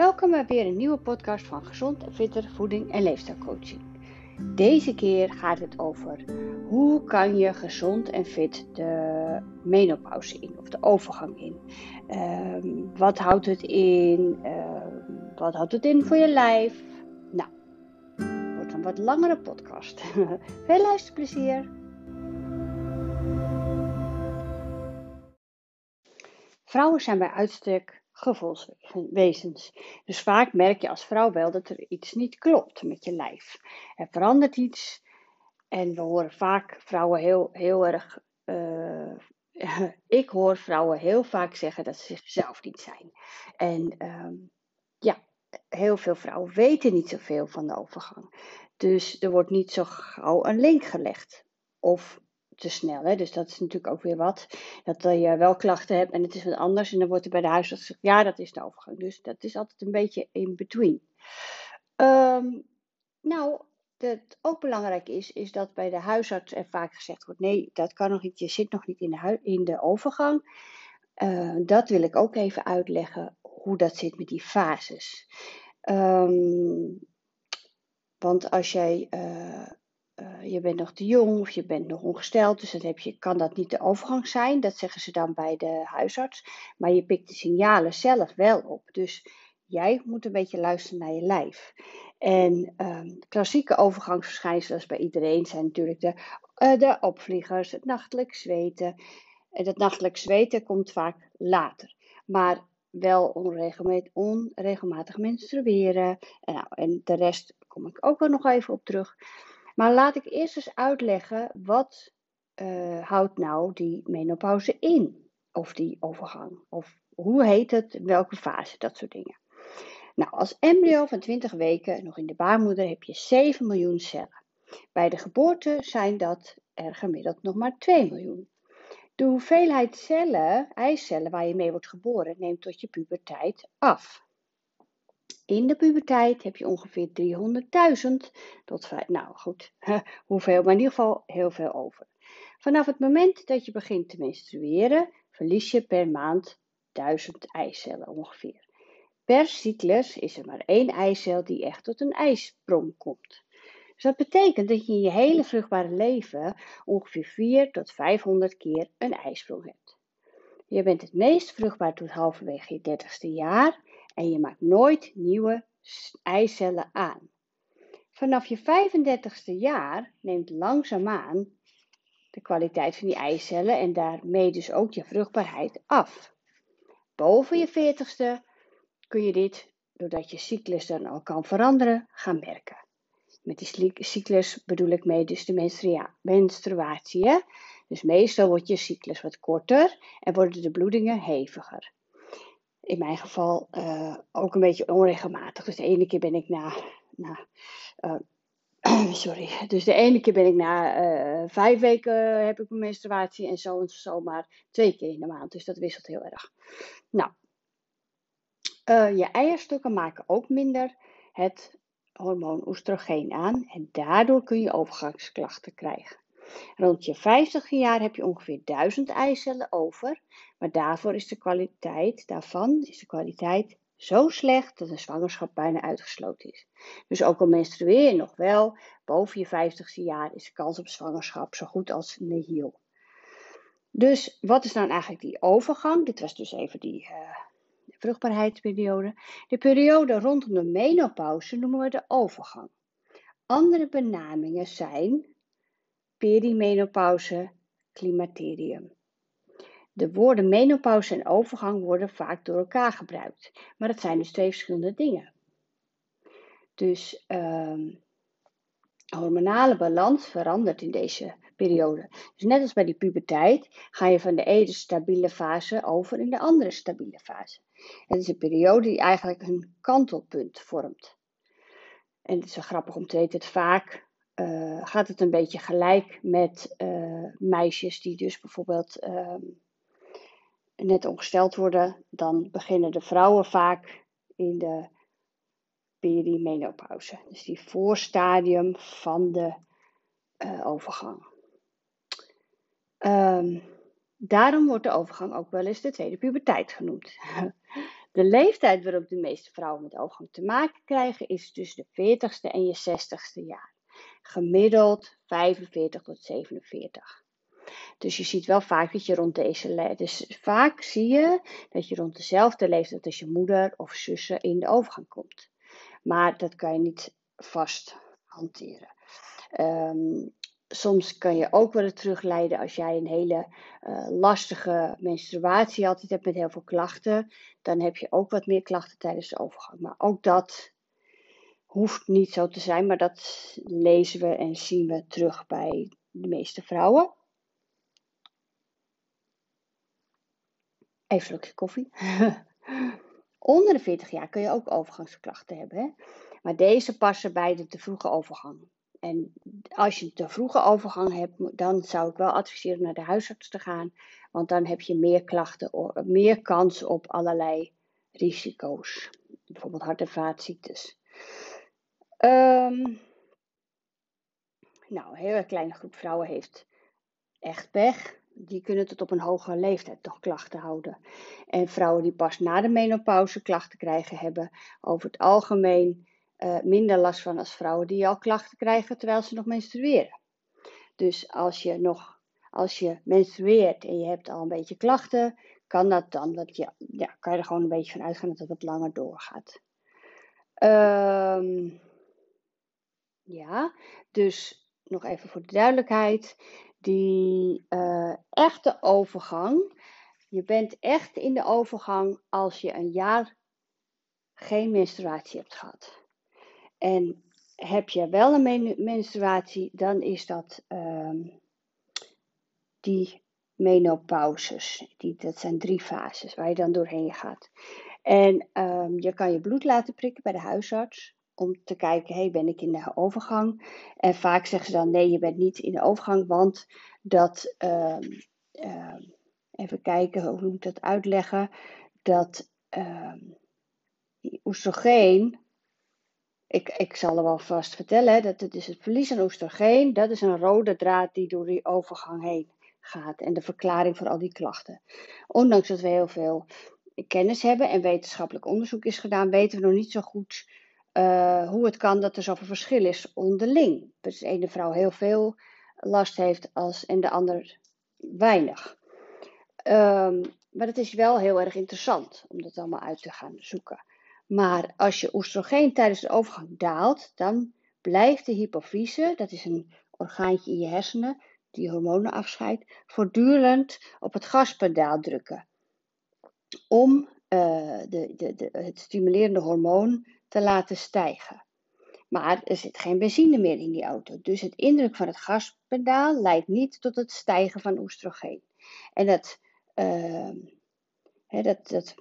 Welkom bij weer een nieuwe podcast van Gezond en Fitter Voeding en Leefstijlcoaching. Deze keer gaat het over hoe kan je gezond en fit de menopauze in of de overgang in. Um, wat houdt het in? Um, wat houdt het in voor je lijf? Nou, het wordt een wat langere podcast. Veel luisterplezier! Vrouwen zijn bij uitstek gevoelswezens. Dus vaak merk je als vrouw wel dat er iets niet klopt met je lijf. Er verandert iets. En we horen vaak vrouwen heel, heel erg. Uh, ik hoor vrouwen heel vaak zeggen dat ze zichzelf niet zijn. En um, ja, heel veel vrouwen weten niet zoveel van de overgang. Dus er wordt niet zo gauw een link gelegd. Of te snel. Hè? Dus dat is natuurlijk ook weer wat. Dat je wel klachten hebt en het is wat anders. En dan wordt er bij de huisarts gezegd, ja, dat is de overgang. Dus dat is altijd een beetje in between. Um, nou, wat ook belangrijk is, is dat bij de huisarts er vaak gezegd wordt: nee, dat kan nog niet, je zit nog niet in de, in de overgang. Uh, dat wil ik ook even uitleggen hoe dat zit met die fases. Um, want als jij uh, uh, je bent nog te jong of je bent nog ongesteld, dus dan heb je, kan dat niet de overgang zijn. Dat zeggen ze dan bij de huisarts. Maar je pikt de signalen zelf wel op. Dus jij moet een beetje luisteren naar je lijf. En um, klassieke overgangsverschijnselen bij iedereen zijn natuurlijk de, uh, de opvliegers, het nachtelijk zweten. En dat nachtelijk zweten komt vaak later. Maar wel onregelmatig, onregelmatig menstrueren. En, nou, en de rest kom ik ook wel nog even op terug. Maar laat ik eerst eens uitleggen wat uh, houdt nou die menopauze in? Of die overgang? Of hoe heet het? Welke fase? Dat soort dingen. Nou, als embryo van 20 weken nog in de baarmoeder heb je 7 miljoen cellen. Bij de geboorte zijn dat er gemiddeld nog maar 2 miljoen. De hoeveelheid cellen, eicellen waar je mee wordt geboren, neemt tot je puberteit af. In de puberteit heb je ongeveer 300.000 tot, nou goed, hoeveel, maar in ieder geval heel veel over. Vanaf het moment dat je begint te menstrueren, verlies je per maand 1000 eicellen ongeveer. Per cyclus is er maar één eicel die echt tot een ijsprong komt. Dus dat betekent dat je in je hele vruchtbare leven ongeveer 4 tot 500 keer een ijsprong hebt. Je bent het meest vruchtbaar tot halverwege je 30ste jaar en je maakt nooit nieuwe eicellen aan. Vanaf je 35ste jaar neemt langzaamaan de kwaliteit van die eicellen en daarmee dus ook je vruchtbaarheid af. Boven je 40ste kun je dit, doordat je cyclus dan al kan veranderen, gaan merken. Met die cyclus bedoel ik mee dus de menstruatie. Hè? Dus meestal wordt je cyclus wat korter en worden de bloedingen heviger in mijn geval uh, ook een beetje onregelmatig. Dus de ene keer ben ik na, na uh, sorry, dus de ene keer ben ik na uh, vijf weken heb ik mijn menstruatie en zo en zo maar twee keer in de maand. Dus dat wisselt heel erg. Nou, je eierstokken maken ook minder het hormoon oestrogeen aan en daardoor kun je overgangsklachten krijgen. Rond je 50 jaar heb je ongeveer 1000 eicellen over, maar daarvoor is de kwaliteit, daarvan is de kwaliteit zo slecht dat een zwangerschap bijna uitgesloten is. Dus ook al menstrueer je nog wel, boven je 50ste jaar is de kans op zwangerschap zo goed als nihil. Dus wat is dan eigenlijk die overgang? Dit was dus even die uh, vruchtbaarheidsperiode. De periode rondom de menopauze noemen we de overgang. Andere benamingen zijn perimenopauze, climaterium. De woorden menopauze en overgang worden vaak door elkaar gebruikt, maar dat zijn dus twee verschillende dingen. Dus uh, hormonale balans verandert in deze periode. Dus net als bij die puberteit ga je van de ene stabiele fase over in de andere stabiele fase. Het is een periode die eigenlijk een kantelpunt vormt. En het is zo grappig om te weten dat vaak uh, gaat het een beetje gelijk met uh, meisjes die dus bijvoorbeeld uh, net ongesteld worden. Dan beginnen de vrouwen vaak in de perimenopauze. Dus die voorstadium van de uh, overgang. Um, daarom wordt de overgang ook wel eens de tweede puberteit genoemd. De leeftijd waarop de meeste vrouwen met overgang te maken krijgen is tussen de 40ste en je 60ste jaar. Gemiddeld 45 tot 47. Dus je ziet wel vaak dat je rond deze. Dus vaak zie je dat je rond dezelfde leeftijd als je moeder of zussen in de overgang komt. Maar dat kan je niet vast hanteren. Ehm, soms kan je ook wel terugleiden als jij een hele uh, lastige menstruatie altijd hebt met heel veel klachten. Dan heb je ook wat meer klachten tijdens de overgang. Maar ook dat hoeft niet zo te zijn, maar dat lezen we en zien we terug bij de meeste vrouwen. Even een slokje koffie. Onder de 40 jaar kun je ook overgangsklachten hebben. Hè? Maar deze passen bij de te vroege overgang. En als je te vroege overgang hebt, dan zou ik wel adviseren naar de huisarts te gaan. Want dan heb je meer klachten, meer kans op allerlei risico's. Bijvoorbeeld hart- en vaatziektes. Um, nou, een hele kleine groep vrouwen heeft echt pech. Die kunnen tot op een hogere leeftijd nog klachten houden. En vrouwen die pas na de menopauze klachten krijgen, hebben over het algemeen uh, minder last van als vrouwen die al klachten krijgen terwijl ze nog menstrueren. Dus als je nog, als je menstrueert en je hebt al een beetje klachten, kan dat dan, dat je, ja, kan je er gewoon een beetje van uitgaan dat het wat langer doorgaat. Um, ja, dus nog even voor de duidelijkheid. Die uh, echte overgang. Je bent echt in de overgang als je een jaar geen menstruatie hebt gehad. En heb je wel een menstruatie, dan is dat um, die menopauses. Die, dat zijn drie fases waar je dan doorheen gaat. En um, je kan je bloed laten prikken bij de huisarts om te kijken, hey, ben ik in de overgang? En vaak zeggen ze dan, nee, je bent niet in de overgang, want dat, um, even kijken, hoe moet ik dat uitleggen? Dat die oestrogeen, ik, ik zal er wel vast vertellen, dat het is het verlies aan oestrogeen, dat is een rode draad die door die overgang heen gaat en de verklaring voor al die klachten. Ondanks dat we heel veel kennis hebben en wetenschappelijk onderzoek is gedaan, weten we nog niet zo goed uh, hoe het kan dat er zoveel verschil is onderling. Dus de ene vrouw heel veel last heeft als, en de ander weinig. Um, maar het is wel heel erg interessant om dat allemaal uit te gaan zoeken. Maar als je oestrogeen tijdens de overgang daalt, dan blijft de hypofyse, dat is een orgaantje in je hersenen die hormonen afscheidt, voortdurend op het gaspedaal drukken. Om de, de, de, het stimulerende hormoon te laten stijgen. Maar er zit geen benzine meer in die auto. Dus het indruk van het gaspedaal leidt niet tot het stijgen van oestrogeen. En dat, uh, dat, dat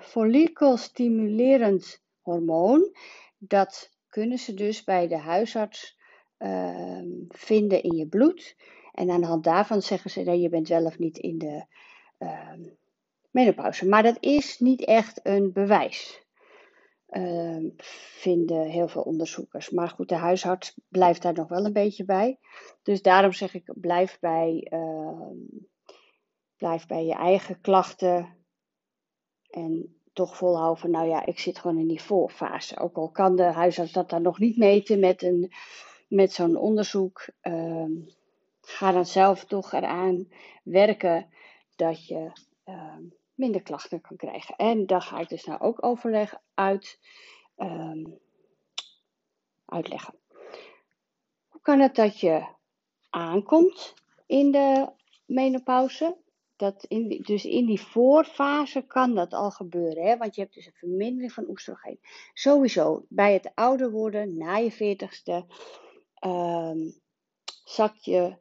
follikelstimulerend hormoon, dat kunnen ze dus bij de huisarts uh, vinden in je bloed. En aan de hand daarvan zeggen ze dat je bent wel of niet in de uh, menopauze. Maar dat is niet echt een bewijs. Ehm, vinden heel veel onderzoekers. Maar goed, de huisarts blijft daar nog wel een beetje bij. Dus daarom zeg ik, blijf bij, uh, blijf bij je eigen klachten. En toch volhouden nou ja, ik zit gewoon in die voorfase. Ook al kan de huisarts dat dan nog niet meten met, een, met zo'n onderzoek. Uh, ga dan zelf toch eraan werken dat je minder klachten kan krijgen. En daar ga ik dus nou ook overleg uit um, uitleggen. Hoe kan het dat je aankomt in de menopauze? Dat in dus in die voorfase kan dat al gebeuren, hè? want je hebt dus een vermindering van oestrogeen. Sowieso, bij het ouder worden, na je veertigste, um, je,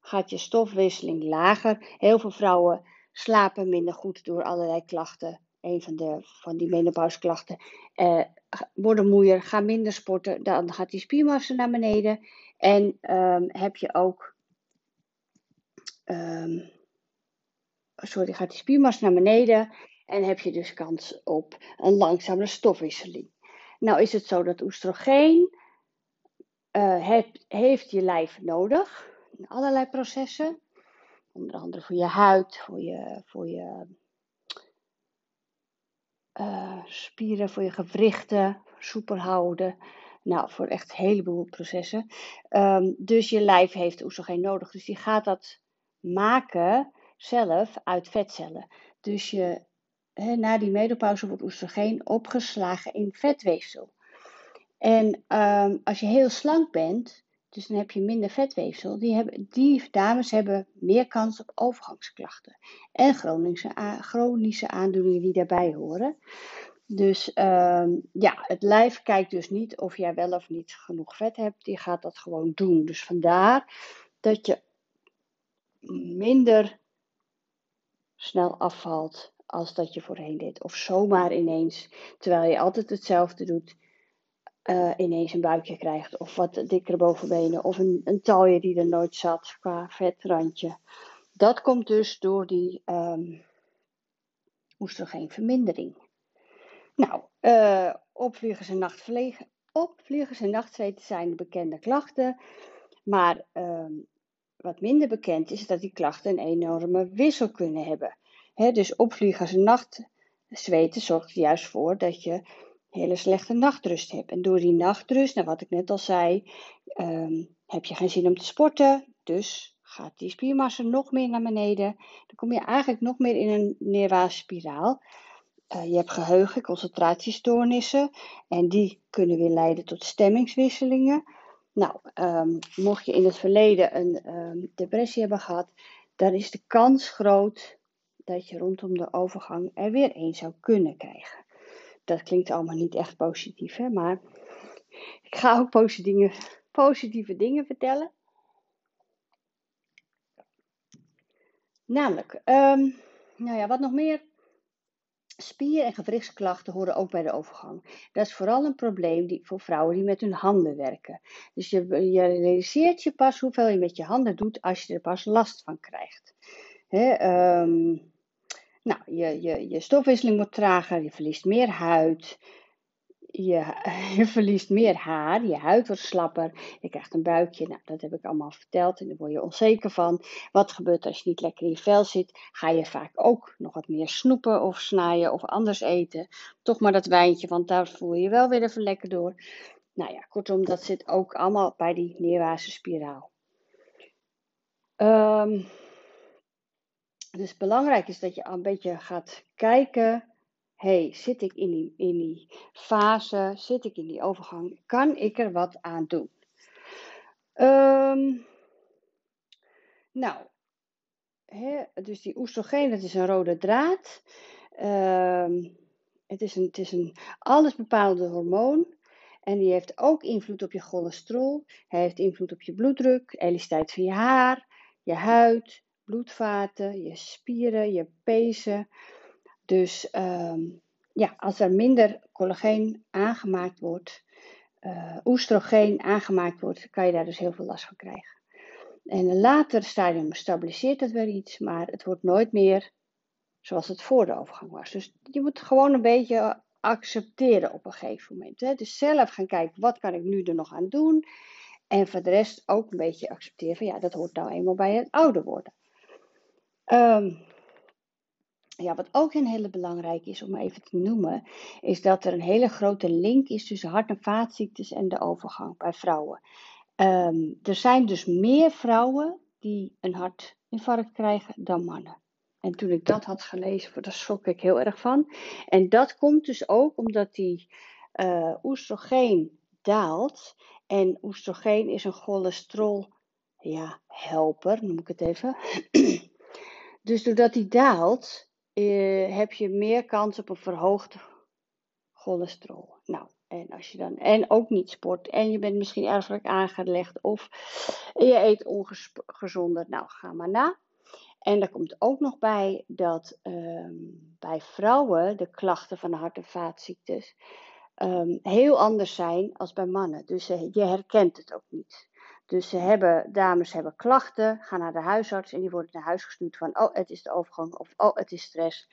gaat je stofwisseling lager. Heel veel vrouwen slapen minder goed door allerlei klachten. Een van, de, van die menopauseklachten. Uh, worden moeier, gaan minder sporten, dan gaat die spiermassa naar beneden. En um, heb je ook. Um, sorry, gaat die spiermassa naar beneden. En heb je dus kans op een langzame stofwisseling. Nou is het zo dat oestrogeen uh, heeft, heeft je lijf nodig. In allerlei processen. Onder andere voor je huid, voor je, voor je uh, spieren voor je gewrichten, soepel houden. Nou, voor echt een heleboel processen. Um, dus je lijf heeft oestrogeen nodig. Dus die gaat dat maken zelf uit vetcellen. Dus je, na die menopauze wordt oestrogeen opgeslagen in vetweefsel. En um, als je heel slank bent, dus dan heb je minder vetweefsel, die, hebben, die dames hebben meer kans op overgangsklachten. En chronische, chronische aandoeningen die daarbij horen. Dus um, ja, het lijf kijkt dus niet of jij wel of niet genoeg vet hebt. Die gaat dat gewoon doen. Dus vandaar dat je minder snel afvalt als dat je voorheen deed. Of zomaar ineens, terwijl je altijd hetzelfde doet, uh, ineens een buikje krijgt. Of wat dikkere bovenbenen. Of een, een talje die er nooit zat qua vetrandje. Dat komt dus door die um, oestrogeenvermindering. Nou, uh, opvliegers en nachtvliegen. Opvliegers en nachtzweten zijn de bekende klachten. Maar um, wat minder bekend is, dat die klachten een enorme wissel kunnen hebben. He, dus opvliegers en nachtzweten zorgt er juist voor dat je hele slechte nachtrust hebt. En door die nachtrust, nou wat ik net al zei, um, heb je geen zin om te sporten. Dus gaat die spiermassa nog meer naar beneden. Dan kom je eigenlijk nog meer in een neerwaartse spiraal. Uh, je hebt geheugen, concentratiestoornissen. En die kunnen weer leiden tot stemmingswisselingen. Nou, um, mocht je in het verleden een um, depressie hebben gehad, dan is de kans groot dat je rondom de overgang er weer een zou kunnen krijgen. Dat klinkt allemaal niet echt positief, hè? maar ik ga ook positieve, positieve dingen vertellen. Namelijk, um, nou ja, wat nog meer Spier- en gewrichtsklachten horen ook bij de overgang. Dat is vooral een probleem die, voor vrouwen die met hun handen werken. Dus je, je realiseert je pas hoeveel je met je handen doet als je er pas last van krijgt. um, nou, je, je, je stofwisseling wordt trager, je verliest meer huid, je, je, verliest meer haar, je huid wordt slapper, je krijgt een buikje. Nou, dat heb ik allemaal verteld en daar word je onzeker van. Wat gebeurt als je niet lekker in je vel zit? Ga je vaak ook nog wat meer snoepen of snijden of anders eten. Toch maar dat wijntje, want daar voel je je wel weer even lekker door. Nou ja, kortom, dat zit ook allemaal bij die neerwaartse spiraal. Um, dus belangrijk is dat je een beetje gaat kijken hey, zit ik in die, in die fase, zit ik in die overgang, kan ik er wat aan doen? Um, nou, dus die oestrogeen, dat is een rode draad. Um, het is een, het is een hormoon. En die heeft ook invloed op je cholesterol. Hij heeft invloed op je bloeddruk, elasticiteit van je haar, je huid, bloedvaten, je spieren, je pezen. Dus um, ja, als er minder collageen aangemaakt wordt, uh, oestrogeen aangemaakt wordt, kan je daar dus heel veel last van krijgen. En een later stadium stabiliseert het weer iets, maar het wordt nooit meer zoals het voor de overgang was. Dus je moet gewoon een beetje accepteren op een gegeven moment. Hè? Dus zelf gaan kijken, wat kan ik nu er nog aan doen? En voor de rest ook een beetje accepteren van ja, dat hoort nou eenmaal bij het ouder worden. Um, ja, wat ook een hele belangrijk is om even te noemen, is dat er een hele grote link is tussen hart- en vaatziektes en de overgang bij vrouwen. Um, er zijn dus meer vrouwen die een hartinfarct krijgen dan mannen. En toen ik dat had gelezen, daar schrok ik heel erg van. En dat komt dus ook omdat die uh, oestrogeen daalt. En oestrogeen is een cholesterol ja, helper, noem ik het even. dus doordat die daalt, uh, heb je meer kans op een verhoogd cholesterol. Nou, en als je dan en ook niet sport en je bent misschien erfelijk aangelegd of je eet ongezonder, nou ga maar na. En er komt ook nog bij dat um, bij vrouwen de klachten van hart- en vaatziektes um, heel anders zijn als bij mannen. Dus uh, je herkent het ook niet. Dus ze hebben, dames hebben klachten, gaan naar de huisarts en die worden naar huis gestuurd van, oh, het is de overgang of oh, het is stress.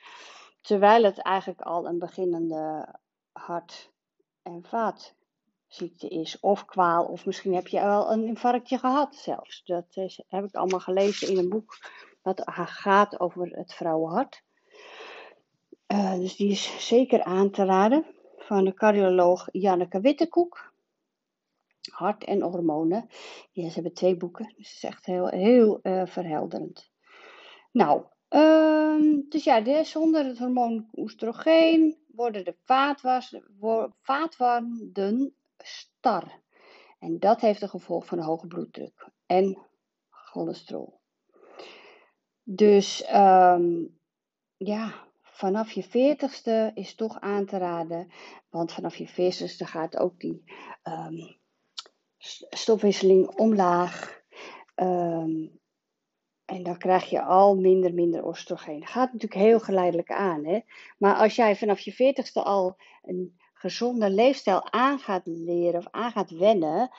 Terwijl het eigenlijk al een beginnende hart- en vaatziekte is, of kwaal, of misschien heb je al een infarctje gehad zelfs. Dat heb ik allemaal gelezen in een boek dat gaat over het vrouwenhart. Uh, dus die is zeker aan te raden van de cardioloog Janneke Wittekoek. Hart en hormonen. Ze hebben twee boeken, dus het is echt heel, heel uh, verhelderend. Nou, uh, dus ja, de, zonder het hormoon oestrogeen worden de vaatwanden star. En dat heeft een gevolg van een hoge bloeddruk en cholesterol. Dus um, ja, vanaf je veertigste is toch aan te raden. Want vanaf je veertigste gaat ook die um, stofwisseling omlaag. Um, en dan krijg je al minder, minder oestrogeen. Gaat natuurlijk heel geleidelijk aan. Hè? Maar als jij vanaf je veertigste al een gezonde leefstijl aan gaat leren of aan gaat wennen,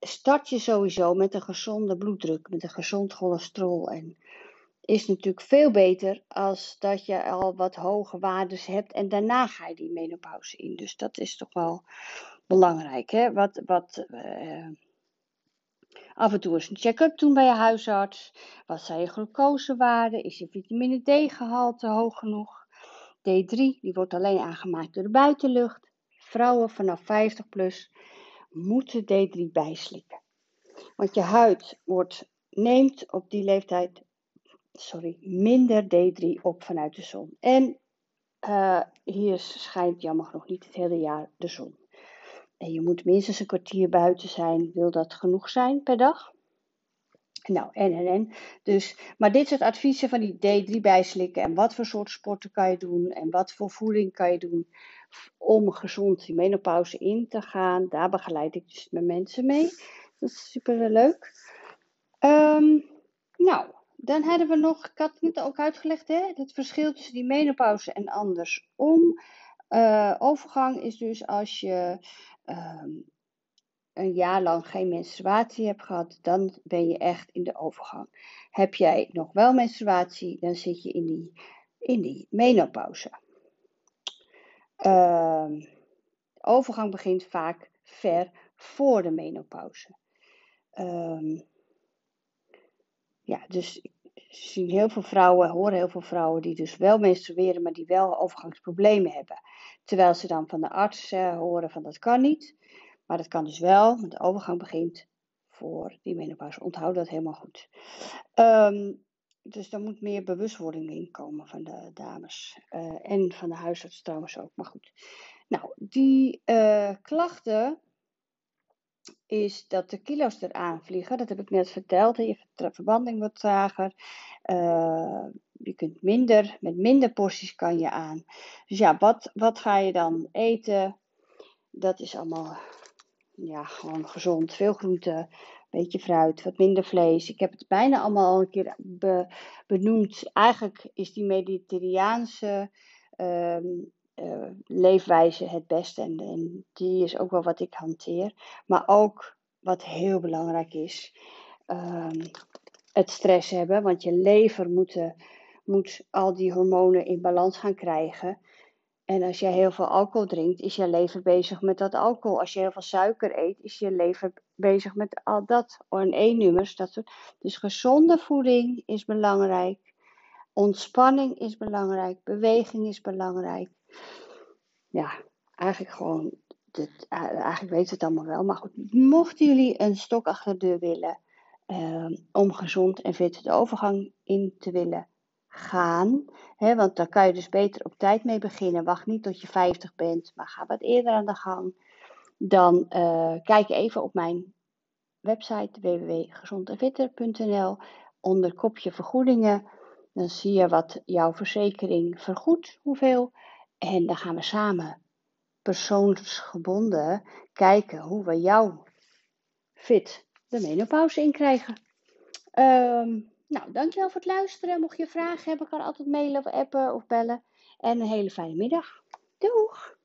start je sowieso met een gezonde bloeddruk, met een gezond cholesterol. En is natuurlijk veel beter als dat je al wat hoge waardes hebt en daarna ga je die menopauze in. Dus dat is toch wel belangrijk. Hè? Wat, wat, uh, af en toe eens een check-up doen bij je huisarts. Wat zijn je glucosewaarden? Is je vitamine D-gehalte hoog genoeg? D3 die wordt alleen aangemaakt door de buitenlucht. Vrouwen vanaf 50 plus moeten D3 bijslikken. Want je huid wordt, neemt op die leeftijd sorry, minder D3 op vanuit de zon. En uh, hier schijnt jammer genoeg niet het hele jaar de zon. En je moet minstens een kwartier buiten zijn. Wil dat genoeg zijn per dag? Nou, en en en. Dus, maar dit soort adviezen van die D3 bijslikken en wat voor soort sporten kan je doen en wat voor voeding kan je doen om gezond die menopauze in te gaan. Daar begeleid ik dus met mensen mee. Dat is super leuk. Um, nou, dan hadden we nog, ik had het net ook uitgelegd, hè, het verschil tussen die menopauze en andersom. Uh, overgang is dus als je um, een jaar lang geen menstruatie hebt gehad, dan ben je echt in de overgang. Heb jij nog wel menstruatie, dan zit je in die, in die menopauze. De overgang begint vaak ver voor de menopauze. Um, ja, dus zien heel veel vrouwen, horen heel veel vrouwen die dus wel menstrueren, maar die wel overgangsproblemen hebben. Terwijl ze dan van de arts uh, horen van dat kan niet. Maar dat kan dus wel, want de overgang begint voor die menopauze. Onthoud dat helemaal goed. Um, dus daar moet meer bewustwording in komen van de dames. Uh, en van de huisarts trouwens ook. Maar goed. Nou, die uh, klachten is dat de kilo's eraan vliegen. Dat heb ik net verteld. Je verbanding wordt trager. Uh, je kunt minder, met minder porties kan je aan. Dus ja, wat, wat ga je dan eten? Dat is allemaal ja, gewoon gezond. Veel groente, beetje fruit, wat minder vlees. Ik heb het bijna allemaal al een keer benoemd. Eigenlijk is die Mediterraanse um, uh, leefwijze het beste. En, die is ook wel wat ik hanteer. Maar ook wat heel belangrijk is. Um, het stress hebben. Want je lever moet, moet al die hormonen in balans gaan krijgen. En als je heel veel alcohol drinkt, is je lever bezig met dat alcohol. Als je heel veel suiker eet, is je lever bezig met al dat. En E-nummers, dat soort. Dus gezonde voeding is belangrijk. Ontspanning is belangrijk. Beweging is belangrijk. Ja, eigenlijk gewoon. Dit, eigenlijk weten we het allemaal wel. Maar goed, mochten jullie een stok achter de deur willen. Uh, om gezond en fit de overgang in te willen gaan. Hè, want daar kan je dus beter op tijd mee beginnen. Wacht niet tot je 50 bent, maar ga wat eerder aan de gang. Dan uh, kijk even op mijn website www.gezondenfitter.nl onder kopje vergoedingen. Dan zie je wat jouw verzekering vergoedt, hoeveel. En dan gaan we samen persoonsgebonden kijken hoe we jou fit de menopauze in krijgen. Um, nou, dankjewel voor het luisteren. Mocht je vragen hebben, kan altijd mailen appen of bellen. En een hele fijne middag. Doeg!